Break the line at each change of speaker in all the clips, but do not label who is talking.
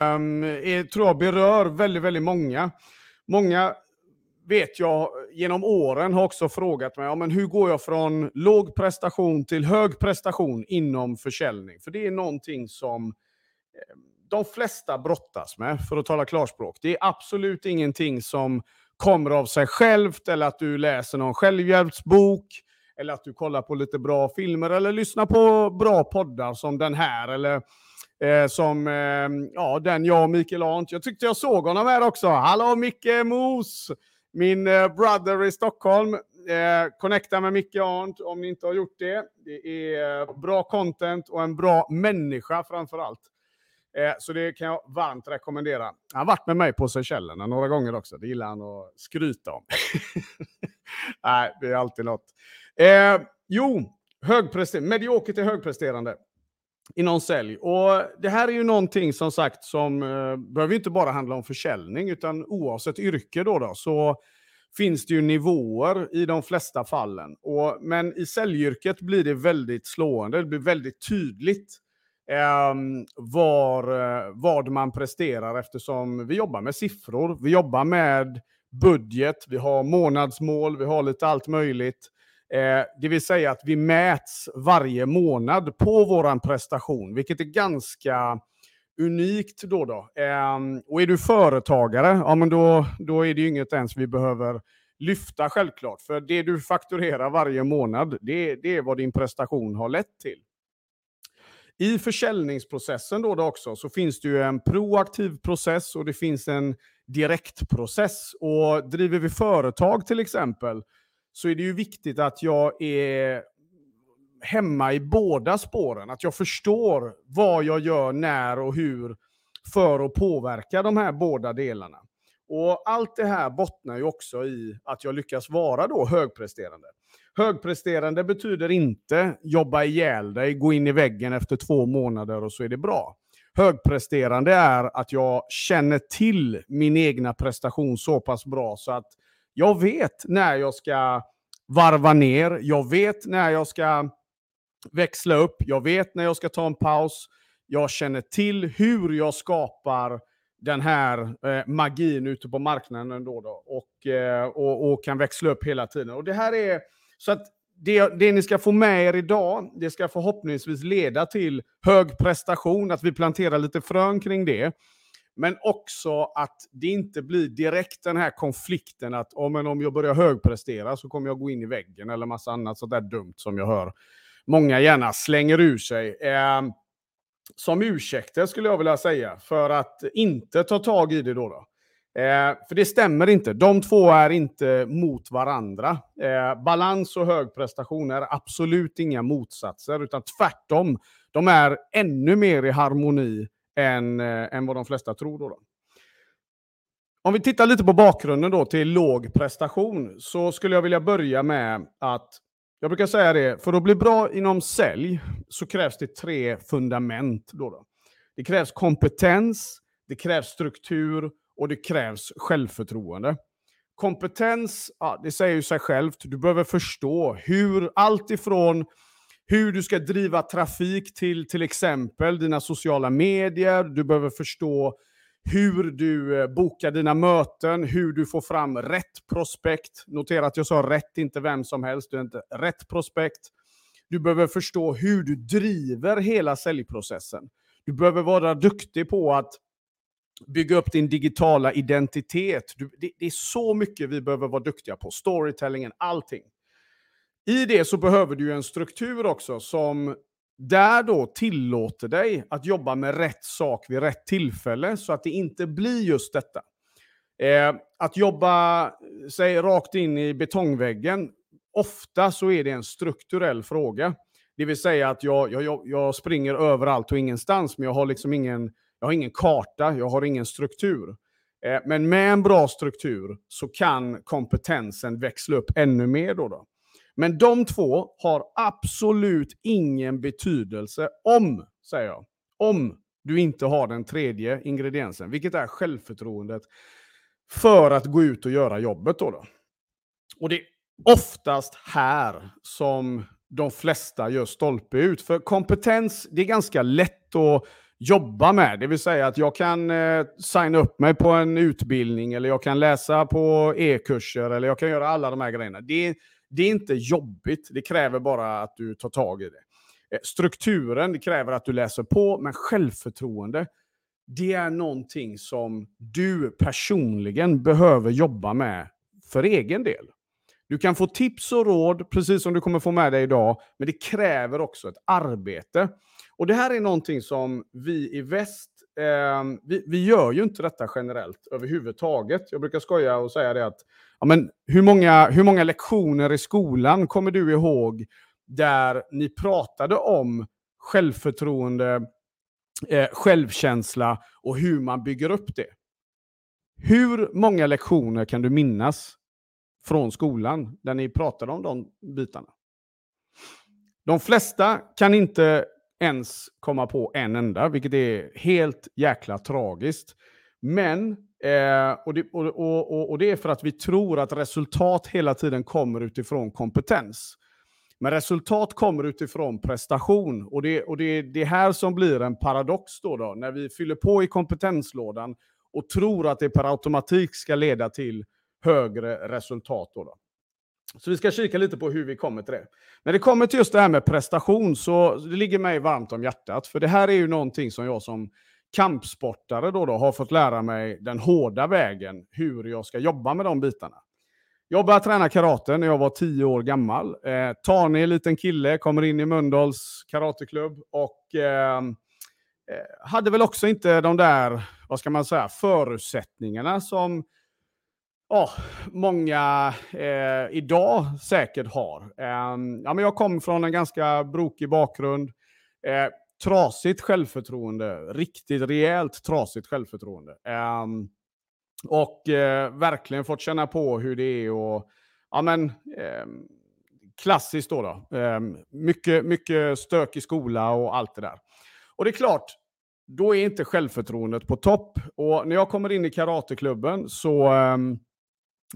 um, är, tror jag berör väldigt, väldigt många. Många vet jag genom åren har också frågat mig, ja, men hur går jag från låg prestation till hög prestation inom försäljning? För det är någonting som ehm, de flesta brottas med, för att tala klarspråk. Det är absolut ingenting som kommer av sig självt, eller att du läser någon självhjälpsbok, eller att du kollar på lite bra filmer, eller lyssnar på bra poddar som den här, eller eh, som eh, ja, den jag och Mikael Arndt. Jag tyckte jag såg honom här också. Hallå Micke Mos! Min eh, brother i Stockholm. Eh, connecta med Micke Arndt om ni inte har gjort det. Det är eh, bra content och en bra människa framför allt. Eh, så det kan jag varmt rekommendera. Han har varit med mig på Seychellerna några gånger också. Det gillar han att skryta om. Nej, det är alltid något. Eh, jo, högpresterande. mediokert till högpresterande i någon sälj. Och det här är ju någonting som sagt som eh, behöver inte bara handla om försäljning, utan oavsett yrke då, då så finns det ju nivåer i de flesta fallen. Och, men i säljyrket blir det väldigt slående, det blir väldigt tydligt eh, var, eh, vad man presterar eftersom vi jobbar med siffror, vi jobbar med budget, vi har månadsmål, vi har lite allt möjligt. Eh, det vill säga att vi mäts varje månad på vår prestation, vilket är ganska unikt då. då. Eh, och är du företagare, ja men då, då är det ju inget ens vi behöver lyfta självklart. För det du fakturerar varje månad, det, det är vad din prestation har lett till. I försäljningsprocessen då, då också så finns det ju en proaktiv process och det finns en direktprocess. Och driver vi företag till exempel så är det ju viktigt att jag är hemma i båda spåren. Att jag förstår vad jag gör, när och hur för att påverka de här båda delarna. Och allt det här bottnar ju också i att jag lyckas vara då högpresterande. Högpresterande betyder inte jobba ihjäl dig, gå in i väggen efter två månader och så är det bra. Högpresterande är att jag känner till min egna prestation så pass bra så att jag vet när jag ska varva ner, jag vet när jag ska växla upp, jag vet när jag ska ta en paus, jag känner till hur jag skapar den här eh, magin ute på marknaden ändå då och, eh, och, och, kan växla upp hela tiden. Och det här är så att det, det ni ska få med er idag, det ska förhoppningsvis leda till hög prestation, att vi planterar lite frön kring det. Men också att det inte blir direkt den här konflikten att oh, men om jag börjar högprestera så kommer jag gå in i väggen eller massa annat sånt där dumt som jag hör många gärna slänger ur sig. Eh, som ursäkter skulle jag vilja säga för att inte ta tag i det då. då. Eh, för det stämmer inte. De två är inte mot varandra. Eh, balans och hög prestation är absolut inga motsatser, utan tvärtom. De är ännu mer i harmoni än, eh, än vad de flesta tror. Då, då Om vi tittar lite på bakgrunden då till låg prestation så skulle jag vilja börja med att jag brukar säga det, för att bli bra inom sälj så krävs det tre fundament. Då, då. Det krävs kompetens, det krävs struktur och det krävs självförtroende. Kompetens, ja, det säger ju sig självt. Du behöver förstå hur allt ifrån hur du ska driva trafik till till exempel dina sociala medier. Du behöver förstå hur du eh, bokar dina möten, hur du får fram rätt prospekt. Notera att jag sa rätt, inte vem som helst. Du är inte rätt prospekt. Du behöver förstå hur du driver hela säljprocessen. Du behöver vara duktig på att bygga upp din digitala identitet. Du, det, det, är så mycket vi behöver vara duktiga på. Storytellingen, allting. I det så behöver du en struktur också som där då tillåter dig att jobba med rätt sak vid rätt tillfälle så att det inte blir just detta. Eh, att jobba sig rakt in i betongväggen, ofta så är det en strukturell fråga. Det vill säga att jag, jag, jag springer överallt och ingenstans, men jag har liksom ingen, jag har ingen karta, jag har ingen struktur. Eh, men med en bra struktur så kan kompetensen växla upp ännu mer. Då, då. Men de två har absolut ingen betydelse om, säger jag, om du inte har den tredje ingrediensen, vilket är självförtroendet för att gå ut och göra jobbet. Då, då. Och det är oftast här som de flesta gör stolpe ut. För kompetens, det är ganska lätt att jobba med. Det vill säga att jag kan eh, signa upp mig på en utbildning eller jag kan läsa på e-kurser eller jag kan göra alla de här grejerna. Det, det är inte jobbigt, det kräver bara att du tar tag i det. Eh, strukturen det kräver att du läser på, men självförtroende, det är någonting som du personligen behöver jobba med för egen del. Du kan få tips och råd, precis som du kommer få med dig idag, men det kräver också ett arbete. Och det här är någonting som vi i väst, eh, vi, vi, gör ju inte detta generellt överhuvudtaget. Jag brukar skoja och säga det att, ja, men hur, många, hur många lektioner i skolan kommer du ihåg där ni pratade om självförtroende, eh, självkänsla och hur man bygger upp det? Hur många lektioner kan du minnas från skolan där ni pratade om de bitarna? De flesta kan inte ens komma på en enda, vilket är helt jäkla tragiskt. Men, eh, och, det, och, och, och, det är för att vi tror att resultat hela tiden kommer utifrån kompetens. Men resultat kommer utifrån prestation. Och det, och det är det här som blir en paradox då, då, när vi fyller på i kompetenslådan och tror att det per automatik ska leda till högre resultat. Då, då. Så vi ska kika lite på hur vi kommer till det. När det kommer till just det här med prestation så det ligger mig varmt om hjärtat. För det här är ju någonting som jag som kampsportare då, då har fått lära mig den hårda vägen hur jag ska jobba med de bitarna. Jag började träna karate när jag var tio år gammal. Eh, tanig liten kille, kommer in i Mölndals karateklubb och ehm, eh, hade väl också inte de där, vad ska man säga, förutsättningarna som oh, många eh, idag säkert har. Eh, ja, men jag kom från en ganska brokig bakgrund. Eh, trasigt självförtroende, riktigt rejält trasigt självförtroende. Eh, och eh, verkligen fått känna på hur det är och ja men ehm, klassiskt då. då. Ehm, mycket, mycket stök i skola och allt det där. Och det är klart, då är inte självförtroendet på topp. Och när jag kommer in i karateklubben så um,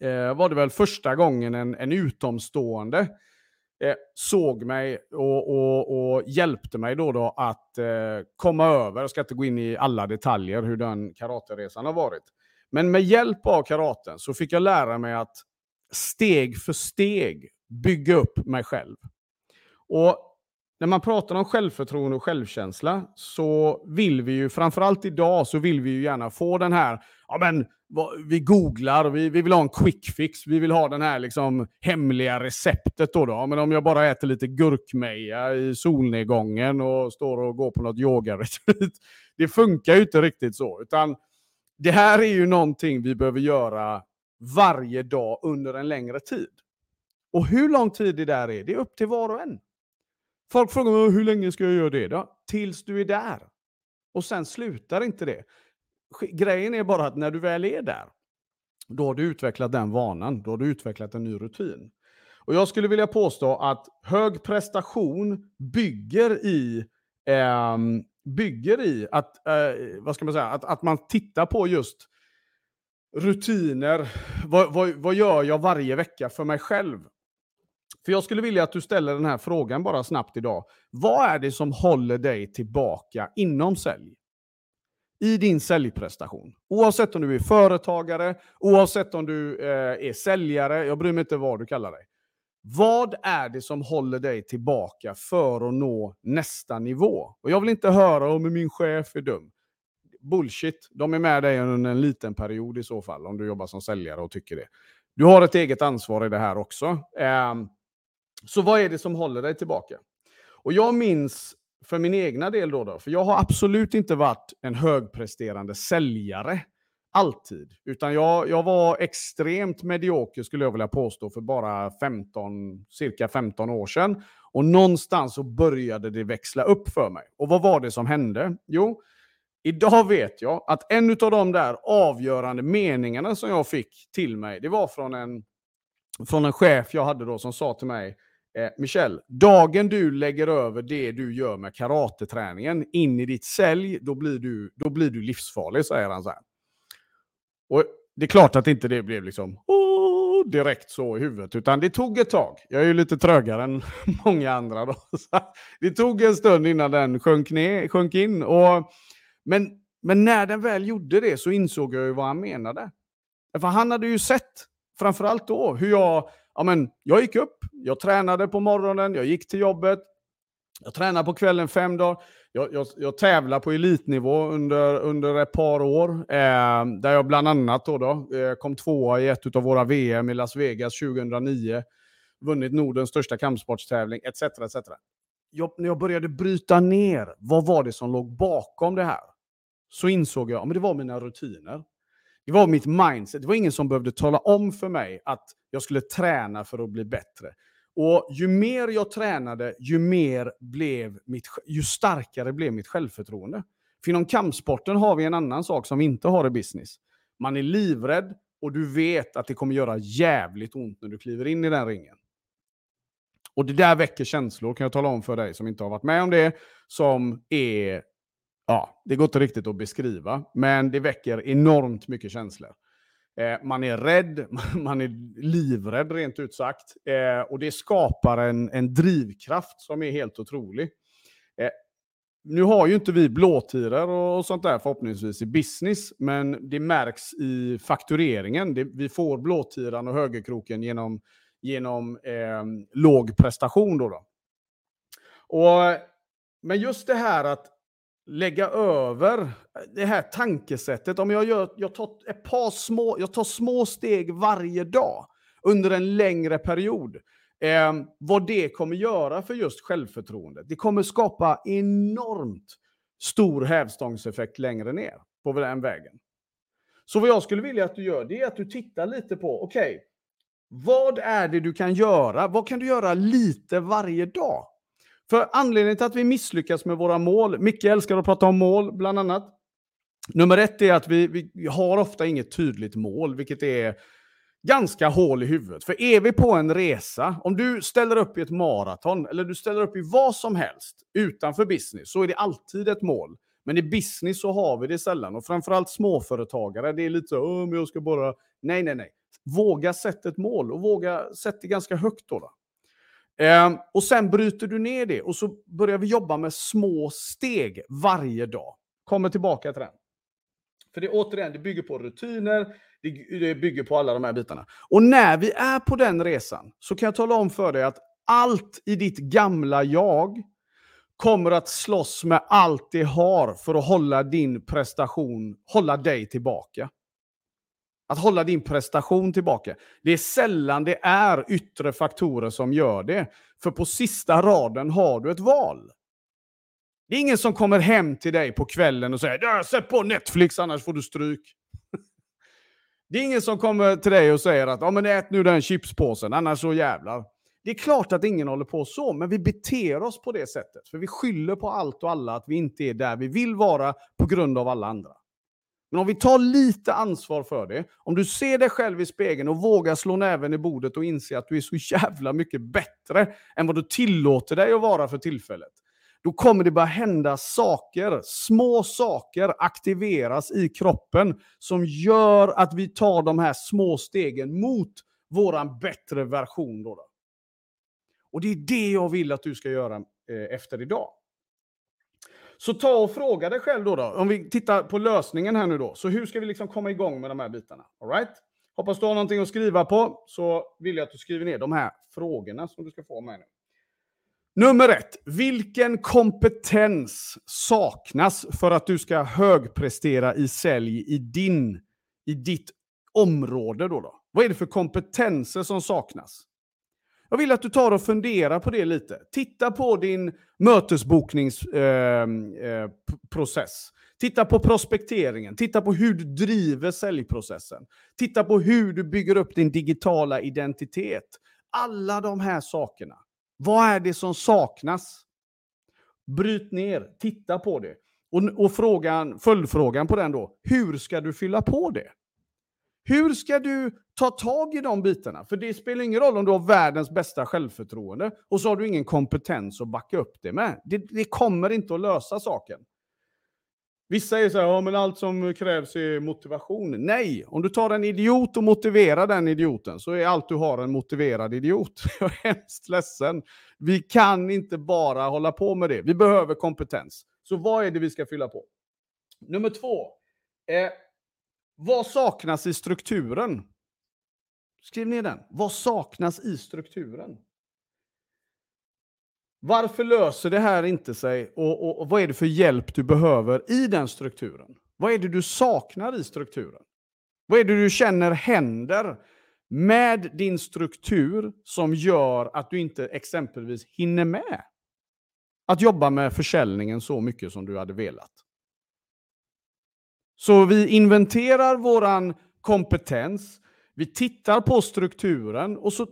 eh, var det väl första gången en, en utomstående eh, såg mig och, och, och, hjälpte mig då, då att eh, komma över. Jag ska inte gå in i alla detaljer hur den karateresan har varit. Men med hjälp av karaten så fick jag lära mig att steg för steg bygga upp mig själv. Och när man pratar om självförtroende och självkänsla så vill vi ju, framförallt idag, så vill vi ju gärna få den här, ja men vi googlar, vi, vi vill ha en quick fix, vi vill ha den här liksom hemliga receptet då. då. Men om jag bara äter lite gurkmeja i solnedgången och står och går på något yogaretreat. Det funkar ju inte riktigt så, utan det här är ju någonting vi behöver göra varje dag under en längre tid. Och hur lång tid det där är, det är upp till var och en. Folk frågar mig hur länge ska jag göra det då? Tills du är där. Och sen slutar inte det. Grejen är bara att när du väl är där, då har du utvecklat den vanan, då har du utvecklat en ny rutin. Och jag skulle vilja påstå att hög prestation bygger i, eh, bygger i att, eh, vad ska man säga, att, att man tittar på just rutiner. Vad, vad, vad gör jag varje vecka för mig själv? För jag skulle vilja att du ställer den här frågan bara snabbt idag. Vad är det som håller dig tillbaka inom sälj? I din säljprestation. Oavsett om du är företagare, oavsett om du eh, är säljare, jag bryr mig inte vad du kallar dig. Vad är det som håller dig tillbaka för att nå nästa nivå? Och jag vill inte höra om min chef är dum. Bullshit. De är med dig under en liten period i så fall, om du jobbar som säljare och tycker det. Du har ett eget ansvar i det här också. Eh, så vad är det som håller dig tillbaka? Och jag minns för min egna del då, då, för jag har absolut inte varit en högpresterande säljare alltid. Utan jag, jag var extremt medioker skulle jag vilja påstå för bara 15, cirka 15 år sedan. Och någonstans så började det växla upp för mig. Och vad var det som hände? Jo, idag vet jag att en av de där avgörande meningarna som jag fick till mig, det var från en, från en chef jag hade då som sa till mig Eh, Michel, dagen du lägger över det du gör med karateträningen in i ditt sälj, då blir du, då blir du livsfarlig, säger han så här. Och det är klart att inte det blev liksom oh, direkt så i huvudet, utan det tog ett tag. Jag är ju lite trögare än många andra då. Så det tog en stund innan den sjönk, ner, sjönk in. Och Men, men när den väl gjorde det så insåg jag ju vad han menade. För han hade ju sett, framförallt då, hur jag, ja men, jag gick upp, jag tränade på morgonen, jag gick till jobbet, jag tränade på kvällen fem dagar. Jag, jag, jag tävlar på elitnivå under, under ett par år, eh, där jag bland annat då, då eh, kom tvåa i ett av våra VM i Las Vegas 2009, vunnit Nordens största kampsportstävling, etc. etc. Jag, när jag började bryta ner, vad var det som låg bakom det här? Så insåg jag, att det var mina rutiner. Det var mitt mindset. Det var ingen som behövde tala om för mig att jag skulle träna för att bli bättre. Och ju mer jag tränade, ju, mer blev mitt, ju starkare blev mitt självförtroende. För inom kampsporten har vi en annan sak som vi inte har i business. Man är livrädd och du vet att det kommer göra jävligt ont när du kliver in i den ringen. Och det där väcker känslor, kan jag tala om för dig som inte har varit med om det, som är... Ja, det går inte riktigt att beskriva, men det väcker enormt mycket känslor. Eh, man är rädd, man är livrädd rent ut sagt. Eh, och det skapar en, en drivkraft som är helt otrolig. Eh, nu har ju inte vi blåtiror och sånt där förhoppningsvis i business, men det märks i faktureringen. Det, vi får blåtiran och högerkroken genom, genom eh, låg prestation. Då, då. Och, men just det här att lägga över eh, det här tankesättet. Om jag, gör, jag, tar ett par små, jag tar små steg varje dag under en längre period. Eh, vad det kommer göra för just självförtroendet. Det kommer skapa enormt stor hävstångseffekt längre ner på den vägen. Så vad jag skulle vilja att du gör, det är att du tittar lite på, okej, okay, vad är det du kan göra? Vad kan du göra lite varje dag? För anledningen till att vi misslyckas med våra mål, Micke älskar att prata om mål bland annat. Nummer ett är att vi, vi har ofta inget tydligt mål, vilket är ganska hål i huvudet. För är vi på en resa, om du ställer upp i ett maraton eller du ställer upp i vad som helst utanför business, så är det alltid ett mål. Men i business så har vi det sällan. Och framförallt småföretagare, det är lite så, men jag ska bara... Nej, nej, nej. Våga sätta ett mål och våga sätta det ganska högt då. då. Eh, och sen bryter du ner det och så börjar vi jobba med små steg varje dag. Kommer tillbaka till den. För det återigen, det bygger på rutiner, det bygger på alla de här bitarna. Och när vi är på den resan så kan jag tala om för dig att allt i ditt gamla jag kommer att slåss med allt det har för att hålla din prestation, hålla dig tillbaka. Att hålla din prestation tillbaka. Det är sällan det är yttre faktorer som gör det. För på sista raden har du ett val. Det är ingen som kommer hem till dig på kvällen och säger “Sätt på Netflix annars får du stryk”. Det är ingen som kommer till dig och säger att men ät nu den chipspåsen, annars så jävlar. Det är klart att ingen håller på så, men vi beter oss på det sättet. För vi skyller på allt och alla att vi inte är där vi vill vara på grund av alla andra. Men om vi tar lite ansvar för det, om du ser dig själv i spegeln och vågar slå näven i bordet och inse att du är så jävla mycket bättre än vad du tillåter dig att vara för tillfället, då kommer det bara hända saker, små saker aktiveras i kroppen som gör att vi tar de här små stegen mot våran bättre version. Då, då. Och det är det jag vill att du ska göra eh, efter idag. Så ta och fråga dig själv då, då, om vi tittar på lösningen här nu då. Så hur ska vi liksom komma igång med de här bitarna? All right? Hoppas du har någonting att skriva på, så vill jag att du skriver ner de här frågorna som du ska få med nu. Nummer ett. Vilken kompetens saknas för att du ska högprestera i sälj i, din, i ditt område? Då, då? Vad är det för kompetenser som saknas? Jag vill att du tar och funderar på det lite. Titta på din mötesbokningsprocess. Eh, eh, titta på prospekteringen. Titta på hur du driver säljprocessen. Titta på hur du bygger upp din digitala identitet. Alla de här sakerna. Vad är det som saknas? Bryt ner, titta på det. Och, och frågan, följdfrågan på den då, hur ska du fylla på det? Hur ska du ta tag i de bitarna? För det spelar ingen roll om du har världens bästa självförtroende och så har du ingen kompetens att backa upp det med. Det, det kommer inte att lösa saken. Vissa säger så här, ja men allt som krävs är motivation. Nej, om du tar en idiot och motiverar den idioten så är allt du har en motiverad idiot. Jag är hemskt ledsen. Vi kan inte bara hålla på med det. Vi behöver kompetens. Så vad är det vi ska fylla på? Nummer två. Eh, vad saknas i strukturen? Skriv ner den. Vad saknas i strukturen? Varför löser det här inte sig och, och, och, vad är det för hjälp du behöver i den strukturen? Vad är det du saknar i strukturen? Vad är det du känner händer med din struktur som gör att du inte exempelvis hinner med att jobba med försäljningen så mycket som du hade velat? Så vi inventerar våran kompetens, vi tittar på strukturen och så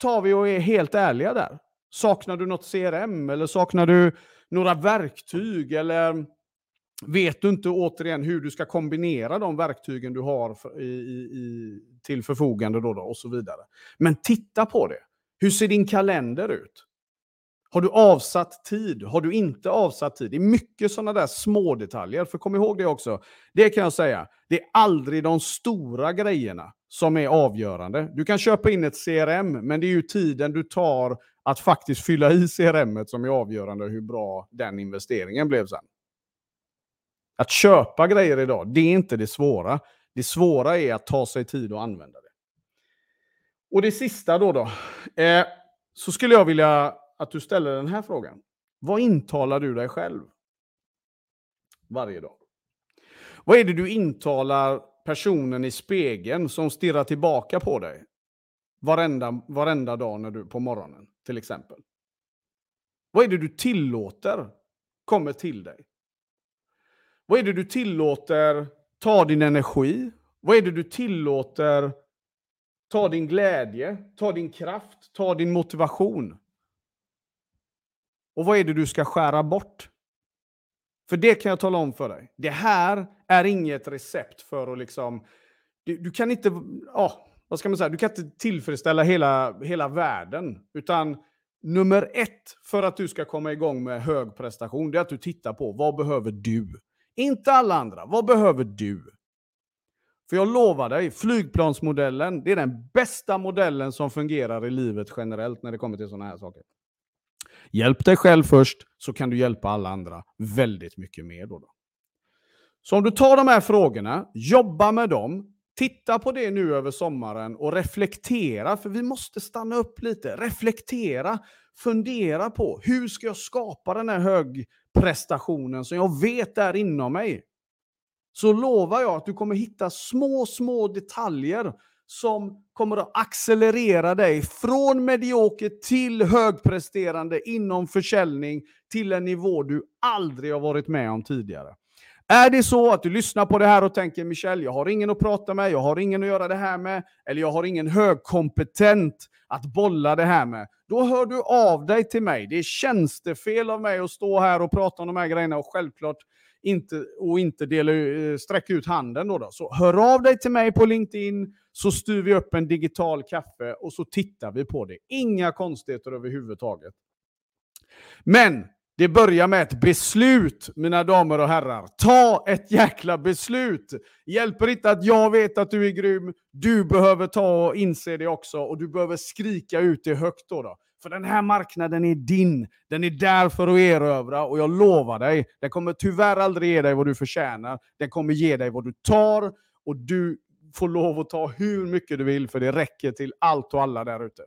tar vi och är helt ärliga där. Saknar du något CRM eller saknar du några verktyg eller vet du inte återigen hur du ska kombinera de verktygen du har för, i, i, till förfogande då, då och så vidare. Men titta på det. Hur ser din kalender ut? Har du avsatt tid? Har du inte avsatt tid? Det är mycket sådana där små detaljer. För kom ihåg det också. Det kan jag säga. Det är aldrig de stora grejerna som är avgörande. Du kan köpa in ett CRM, men det är ju tiden du tar att faktiskt fylla i CRM som är avgörande hur bra den investeringen blev sen. Att köpa grejer idag, det är inte det svåra. Det svåra är att ta sig tid att använda det. Och det sista då, då eh, så skulle jag vilja att du ställer den här frågan. Vad intalar du dig själv varje dag? Vad är det du intalar personen i spegeln som stirrar tillbaka på dig varenda, varenda dag när du, på morgonen, till exempel? Vad är det du tillåter kommer till dig? Vad är det du tillåter ta din energi? Vad är det du tillåter ta din glädje, ta din kraft, ta din motivation? Och vad är det du ska skära bort? För det kan jag tala om för dig. Det här är inget recept för att liksom... Du, du kan inte... Ja, vad ska man säga? Du kan inte tillfredsställa hela, hela världen. Utan nummer ett för att du ska komma igång med hög prestation, det är att du tittar på vad behöver du? Inte alla andra. Vad behöver du? För jag lovar dig, flygplansmodellen, det är den bästa modellen som fungerar i livet generellt när det kommer till sådana här saker. Hjälp dig själv först, så kan du hjälpa alla andra väldigt mycket mer. Då, då. Så om du tar de här frågorna, jobba med dem, titta på det nu över sommaren och reflektera, för vi måste stanna upp lite. Reflektera, fundera på hur ska jag skapa den här högprestationen som jag vet är inom mig. Så lovar jag att du kommer hitta små, små detaljer som kommer att accelerera dig från medioker till högpresterande inom försäljning till en nivå du aldrig har varit med om tidigare. Är det så att du lyssnar på det här och tänker Michel, jag har ingen att prata med, jag har ingen att göra det här med, eller jag har ingen högkompetent att bolla det här med, då hör du av dig till mig. Det är tjänstefel av mig att stå här och prata om de här grejerna och självklart inte, och inte dela, eh, sträcka ut handen. Då, då. Så hör av dig till mig på LinkedIn så styr vi upp en digital kaffe och så tittar vi på det. Inga konstigheter överhuvudtaget. Men det börjar med ett beslut, mina damer och herrar. Ta ett jäkla beslut! Hjälper inte att jag vet att du är grym. Du behöver ta och inse det också och du behöver skrika ut det högt. Då, då. För den här marknaden är din. Den är där för att erövra och jag lovar dig, den kommer tyvärr aldrig ge dig vad du förtjänar. Den kommer ge dig vad du tar och du får lov att ta hur mycket du vill för det räcker till allt och alla där ute.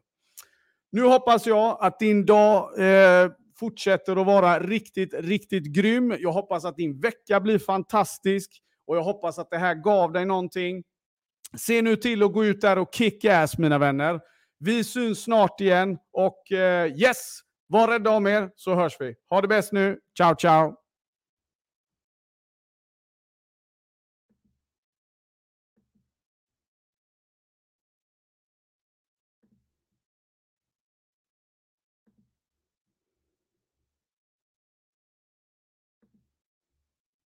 Nu hoppas jag att din dag eh, fortsätter att vara riktigt, riktigt grym. Jag hoppas att din vecka blir fantastisk och jag hoppas att det här gav dig någonting. Se nu till att gå ut där och kick ass mina vänner. Vi syns snart igen och eh, yes, var rädda om er så hörs vi. Ha det bäst nu. Ciao, ciao!